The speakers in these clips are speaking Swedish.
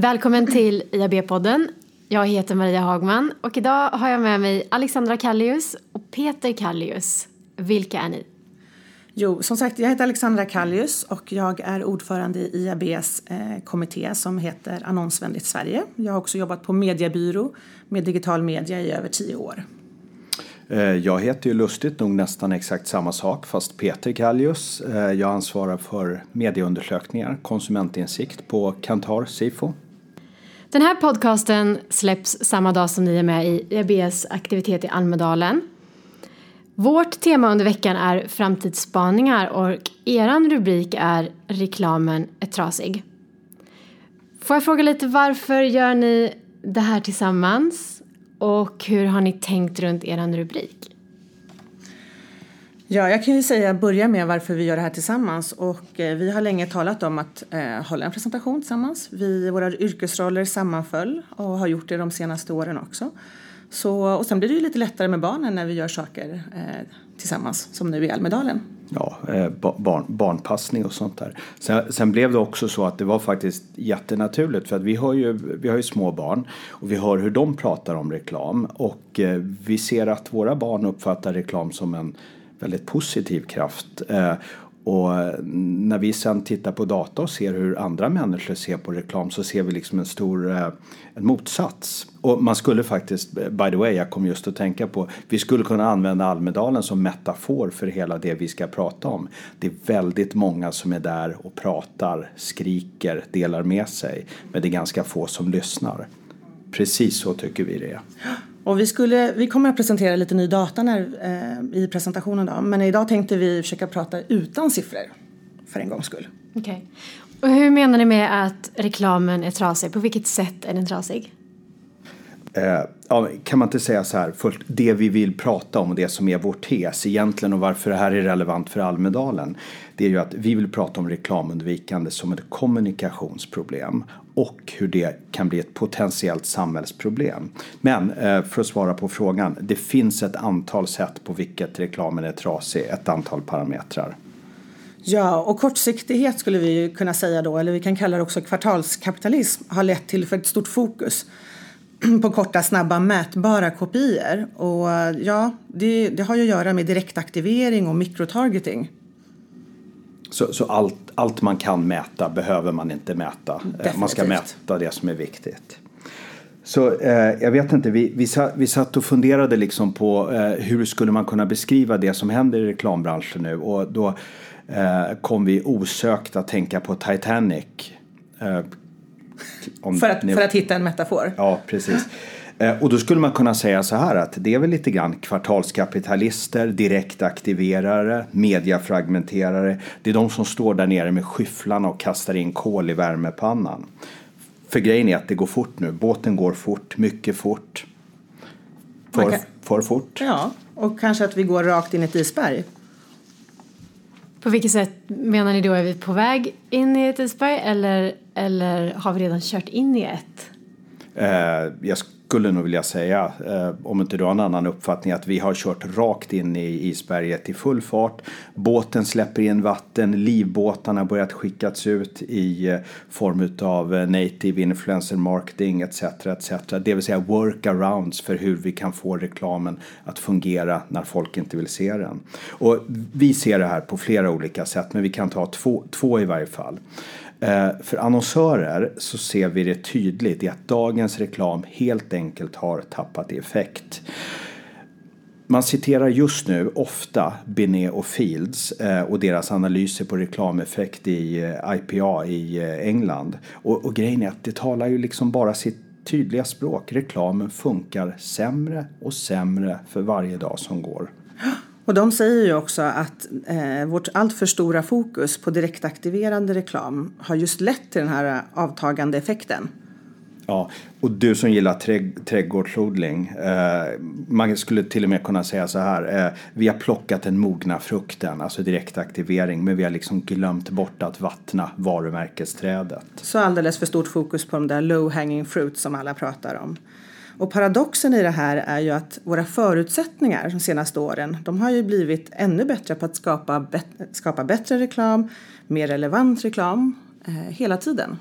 Välkommen till IAB-podden. Jag heter Maria Hagman och idag har jag med mig Alexandra Kallius och Peter Kallius. Vilka är ni? Jo, som sagt, jag heter Alexandra Kallius och jag är ordförande i IABs eh, kommitté som heter Annonsvänligt Sverige. Jag har också jobbat på mediebyrå med digital media i över tio år. Eh, jag heter ju lustigt nog nästan exakt samma sak fast Peter Kallius. Eh, jag ansvarar för medieundersökningar, konsumentinsikt på Kantar Sifo. Den här podcasten släpps samma dag som ni är med i IABs aktivitet i Almedalen. Vårt tema under veckan är framtidsspaningar och eran rubrik är Reklamen är trasig. Får jag fråga lite varför gör ni det här tillsammans och hur har ni tänkt runt eran rubrik? Ja, jag kan ju säga börja med varför vi gör det här tillsammans. Och eh, vi har länge talat om att eh, hålla en presentation tillsammans. Vi, våra yrkesroller sammanföll och har gjort det de senaste åren också. Så, och sen blir det ju lite lättare med barnen när vi gör saker eh, tillsammans, som nu i Almedalen. Ja, eh, barn, barnpassning och sånt där. Sen, sen, blev det också så att det var faktiskt jättenaturligt för att vi har ju, vi har ju små barn och vi hör hur de pratar om reklam och eh, vi ser att våra barn uppfattar reklam som en väldigt positiv kraft. Eh, och när vi sen tittar på data och ser hur andra människor ser på reklam så ser vi liksom en stor eh, en motsats. Och man skulle faktiskt, by the way, jag kom just att tänka på, vi skulle kunna använda Almedalen som metafor för hela det vi ska prata om. Det är väldigt många som är där och pratar, skriker, delar med sig, men det är ganska få som lyssnar. Precis så tycker vi det är. Och vi, skulle, vi kommer att presentera lite ny data när, eh, i presentationen då, men idag tänkte vi försöka prata utan siffror för en gångs skull. Okej. Okay. Och hur menar ni med att reklamen är trasig? På vilket sätt är den trasig? Eh, ja, kan man inte säga så här, först det vi vill prata om och det som är vår tes egentligen och varför det här är relevant för Almedalen. Det är ju att vi vill prata om reklamundvikande som ett kommunikationsproblem och hur det kan bli ett potentiellt samhällsproblem. Men eh, för att svara på frågan, det finns ett antal sätt på vilket reklamen är trasig, ett antal parametrar. Ja, och kortsiktighet skulle vi kunna säga då, eller vi kan kalla det också kvartalskapitalism, har lett till för ett stort fokus på korta, snabba, mätbara kopior. Och ja, det, det har ju att göra med direktaktivering och mikrotargeting. Så, så allt, allt man kan mäta behöver man inte mäta. Eh, Definitivt. Man ska mäta det som är viktigt. Så eh, jag vet inte, vi, vi, satt, vi satt och funderade liksom på eh, hur skulle man kunna beskriva det som händer i reklambranschen nu och då eh, kom vi osökt att tänka på Titanic. Eh, för, att, ni... för att hitta en metafor? Ja, precis. Eh, och då skulle man kunna säga så här att det är väl lite grann kvartalskapitalister, direktaktiverare, mediafragmenterare. Det är de som står där nere med skyfflarna och kastar in kol i värmepannan. För grejen är att det går fort nu. Båten går fort, mycket fort. För, kan... för fort. Ja, och kanske att vi går rakt in i ett isberg. På vilket sätt menar ni då? Är vi på väg in i ett isberg eller, eller har vi redan kört in i ett? Eh, jag skulle nog vilja säga, eh, om inte du har en annan uppfattning, att vi har kört rakt in i isberget i full fart. Båten släpper in vatten, livbåtarna har börjat skickas ut i eh, form av eh, native influencer marketing etc. etc. Det vill säga workarounds för hur vi kan få reklamen att fungera när folk inte vill se den. Och vi ser det här på flera olika sätt, men vi kan ta två, två i varje fall. Eh, för annonsörer så ser vi det tydligt i att dagens reklam helt enkelt har tappat i effekt. Man citerar just nu ofta Binet och Fields eh, och deras analyser på reklameffekt i IPA i England. Och, och grejen är att det talar ju liksom bara sitt tydliga språk. Reklamen funkar sämre och sämre för varje dag som går. Och de säger ju också att eh, vårt alltför stora fokus på direktaktiverande reklam har just lett till den här avtagande effekten. Ja, och du som gillar trädg trädgårdsodling, eh, man skulle till och med kunna säga så här, eh, vi har plockat den mogna frukten, alltså direktaktivering, men vi har liksom glömt bort att vattna varumärkesträdet. Så alldeles för stort fokus på de där low hanging fruit som alla pratar om. Och paradoxen i det här är ju att våra förutsättningar de senaste åren, de har ju blivit ännu bättre på att skapa, skapa bättre reklam, mer relevant reklam, eh, hela tiden.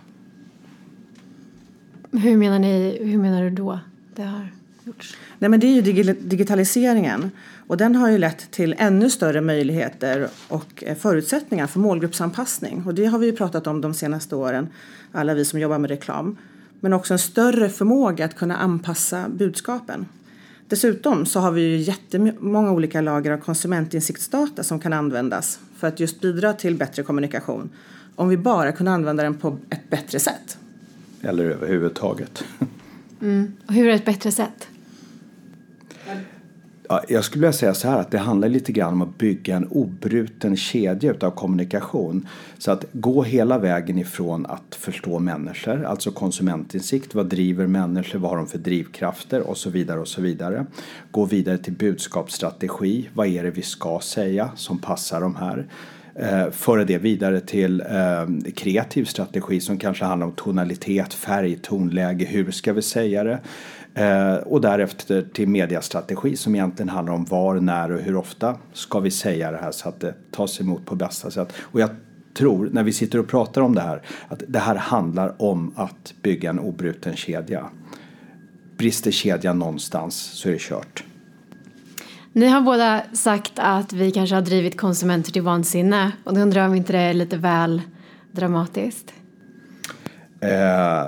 Hur menar, ni, hur menar du då det har gjorts? Nej, men det är ju digitaliseringen och den har ju lett till ännu större möjligheter och eh, förutsättningar för målgruppsanpassning. Och det har vi ju pratat om de senaste åren, alla vi som jobbar med reklam. Men också en större förmåga att kunna anpassa budskapen. Dessutom så har vi ju jättemånga olika lager av konsumentinsiktsdata som kan användas för att just bidra till bättre kommunikation. Om vi bara kunde använda den på ett bättre sätt. Eller överhuvudtaget. Mm. Och hur är ett bättre sätt? Ja, jag skulle vilja säga så här att det handlar lite grann om att bygga en obruten kedja utav kommunikation. Så att gå hela vägen ifrån att förstå människor, alltså konsumentinsikt, vad driver människor, vad har de för drivkrafter och så vidare och så vidare. Gå vidare till budskapsstrategi, vad är det vi ska säga som passar de här eh, föra det vidare till eh, kreativ strategi som kanske handlar om tonalitet, färg, tonläge, hur ska vi säga det? Eh, och därefter till mediastrategi som egentligen handlar om var, när och hur ofta ska vi säga det här så att det tas emot på bästa sätt. Och jag tror, när vi sitter och pratar om det här, att det här handlar om att bygga en obruten kedja. Brister kedjan någonstans så är det kört. Ni har båda sagt att vi kanske har drivit konsumenter till vansinne och då undrar jag om inte det är lite väl dramatiskt? Eh,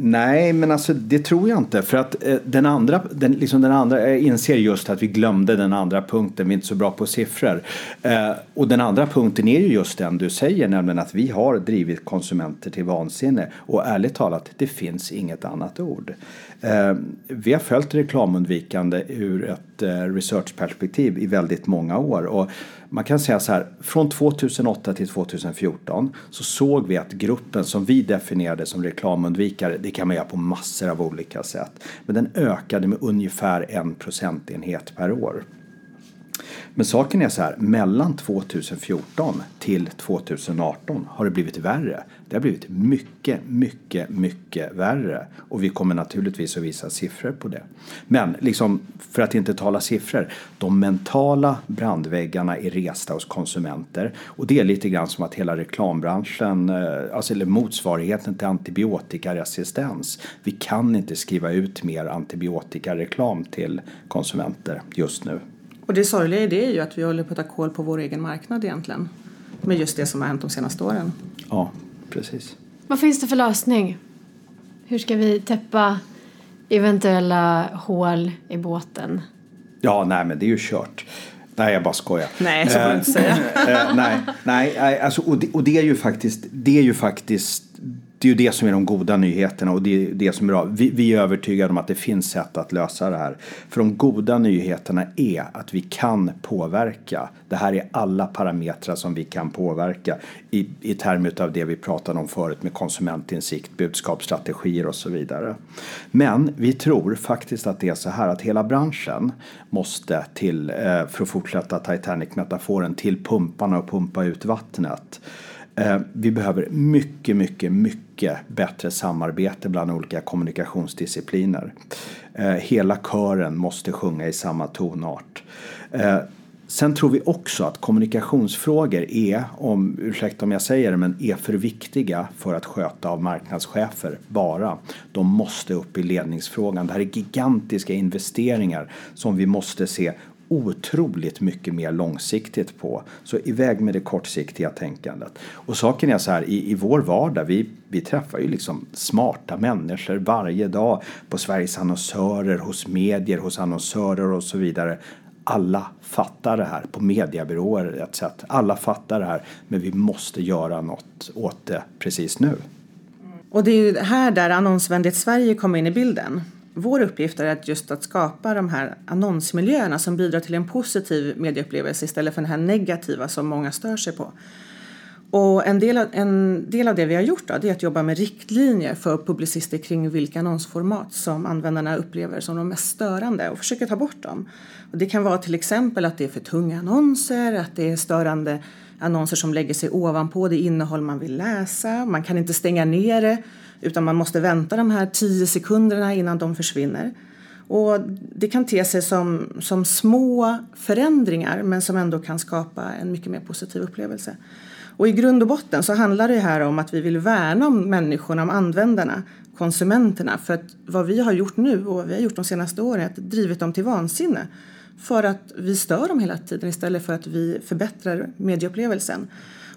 nej, men alltså det tror jag inte. För att eh, den andra, den, liksom den andra, jag inser just att vi glömde den andra punkten, vi är inte så bra på siffror. Eh, och den andra punkten är ju just den du säger, nämligen att vi har drivit konsumenter till vansinne. Och ärligt talat, det finns inget annat ord. Eh, vi har följt reklamundvikande ur ett eh, researchperspektiv i väldigt många år. Och man kan säga så här, från 2008 till 2014 så såg vi att gruppen som vi definierade som reklamundvikare, det kan man göra på massor av olika sätt, men den ökade med ungefär en procentenhet per år. Men saken är så här, mellan 2014 till 2018 har det blivit värre. Det har blivit mycket, mycket, mycket värre. Och vi kommer naturligtvis att visa siffror på det. Men liksom, för att inte tala siffror, de mentala brandväggarna är resta hos konsumenter. Och det är lite grann som att hela reklambranschen, eh, alltså eller motsvarigheten till antibiotikaresistens. Vi kan inte skriva ut mer antibiotikareklam till konsumenter just nu. Och det sorgliga i det är ju att vi håller på att ta koll på vår egen marknad egentligen. Med just det som har hänt de senaste åren. Ja, precis. Vad finns det för lösning? Hur ska vi täppa eventuella hål i båten? Ja, nej men det är ju kört. Nej, jag bara skojar. Nej, så får du inte säga. Eh, nej, nej alltså, och, det, och det är ju faktiskt, det är ju faktiskt det är ju det som är de goda nyheterna och det är det som är bra. Vi, vi, är övertygade om att det finns sätt att lösa det här. För de goda nyheterna är att vi kan påverka. Det här är alla parametrar som vi kan påverka i, i termer av det vi pratade om förut med konsumentinsikt, budskapsstrategier och så vidare. Men vi tror faktiskt att det är så här att hela branschen måste till, eh, för att fortsätta Titanic-metaforen, till pumparna och pumpa ut vattnet. Eh, vi behöver mycket, mycket, mycket bättre samarbete bland olika kommunikationsdiscipliner. Eh, hela kören måste sjunga i samma tonart. Eh, sen tror vi också att kommunikationsfrågor är, om, ursäkta om jag säger det, men är för viktiga för att sköta av marknadschefer bara. De måste upp i ledningsfrågan. Det här är gigantiska investeringar som vi måste se otroligt mycket mer långsiktigt på. Så iväg med det kortsiktiga tänkandet. Och saken är så här, i, i vår vardag, vi, vi träffar ju liksom smarta människor varje dag på Sveriges annonsörer, hos medier, hos annonsörer och så vidare. Alla fattar det här, på mediebyråer etc. Alla fattar det här, men vi måste göra något åt det precis nu. Och det är ju här där Annonsvänligt Sverige kommer in i bilden vår uppgift är att just att skapa de här annonsmiljöerna som bidrar till en positiv medieupplevelse istället för den här negativa som många stör sig på. Och en del av, en del av det vi har gjort då, det är att jobba med riktlinjer för publicister kring vilka annonsformat som användarna upplever som de mest störande och försöka ta bort dem. Och det kan vara till exempel att det är för tunga annonser, att det är störande annonser som lägger sig ovanpå det innehåll man vill läsa, man kan inte stänga ner det utan man måste vänta de här tio sekunderna innan de försvinner. Och det kan te sig som, som små förändringar men som ändå kan skapa en mycket mer positiv upplevelse. Och i grund och botten så handlar det här om att vi vill värna om människorna, om användarna, konsumenterna. För att vad vi har gjort nu och vad vi har gjort de senaste åren är att drivit dem till vansinne. För att vi stör dem hela tiden istället för att vi förbättrar medieupplevelsen.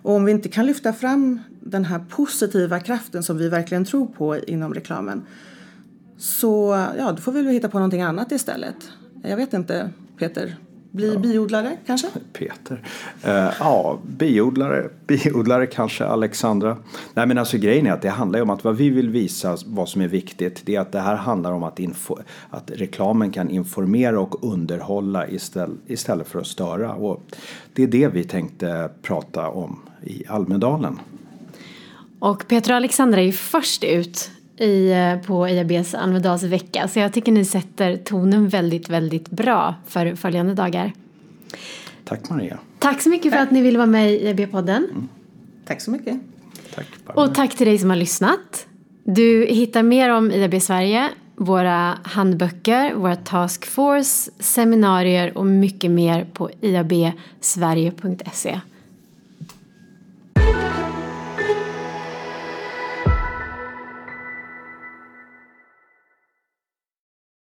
Och om vi inte kan lyfta fram den här positiva kraften som vi verkligen tror på inom reklamen så ja, då får vi väl hitta på någonting annat istället. Jag vet inte, Peter. Bli ja. biodlare kanske? Peter. Uh, ja, biodlare, biodlare kanske, Alexandra. Nej men alltså grejen är att det handlar ju om att vad vi vill visa, vad som är viktigt, det är att det här handlar om att, info, att reklamen kan informera och underhålla istället, istället för att störa. Och det är det vi tänkte prata om i Almedalen. Och Peter och Alexandra är ju först ut i, eh, på IABs Almedalsvecka så jag tycker ni sätter tonen väldigt, väldigt bra för följande dagar. Tack Maria. Tack så mycket för att ni ville vara med i IAB-podden. Mm. Tack så mycket. Tack, och tack till dig som har lyssnat. Du hittar mer om IAB Sverige, våra handböcker, våra taskforce, seminarier och mycket mer på iabsverige.se.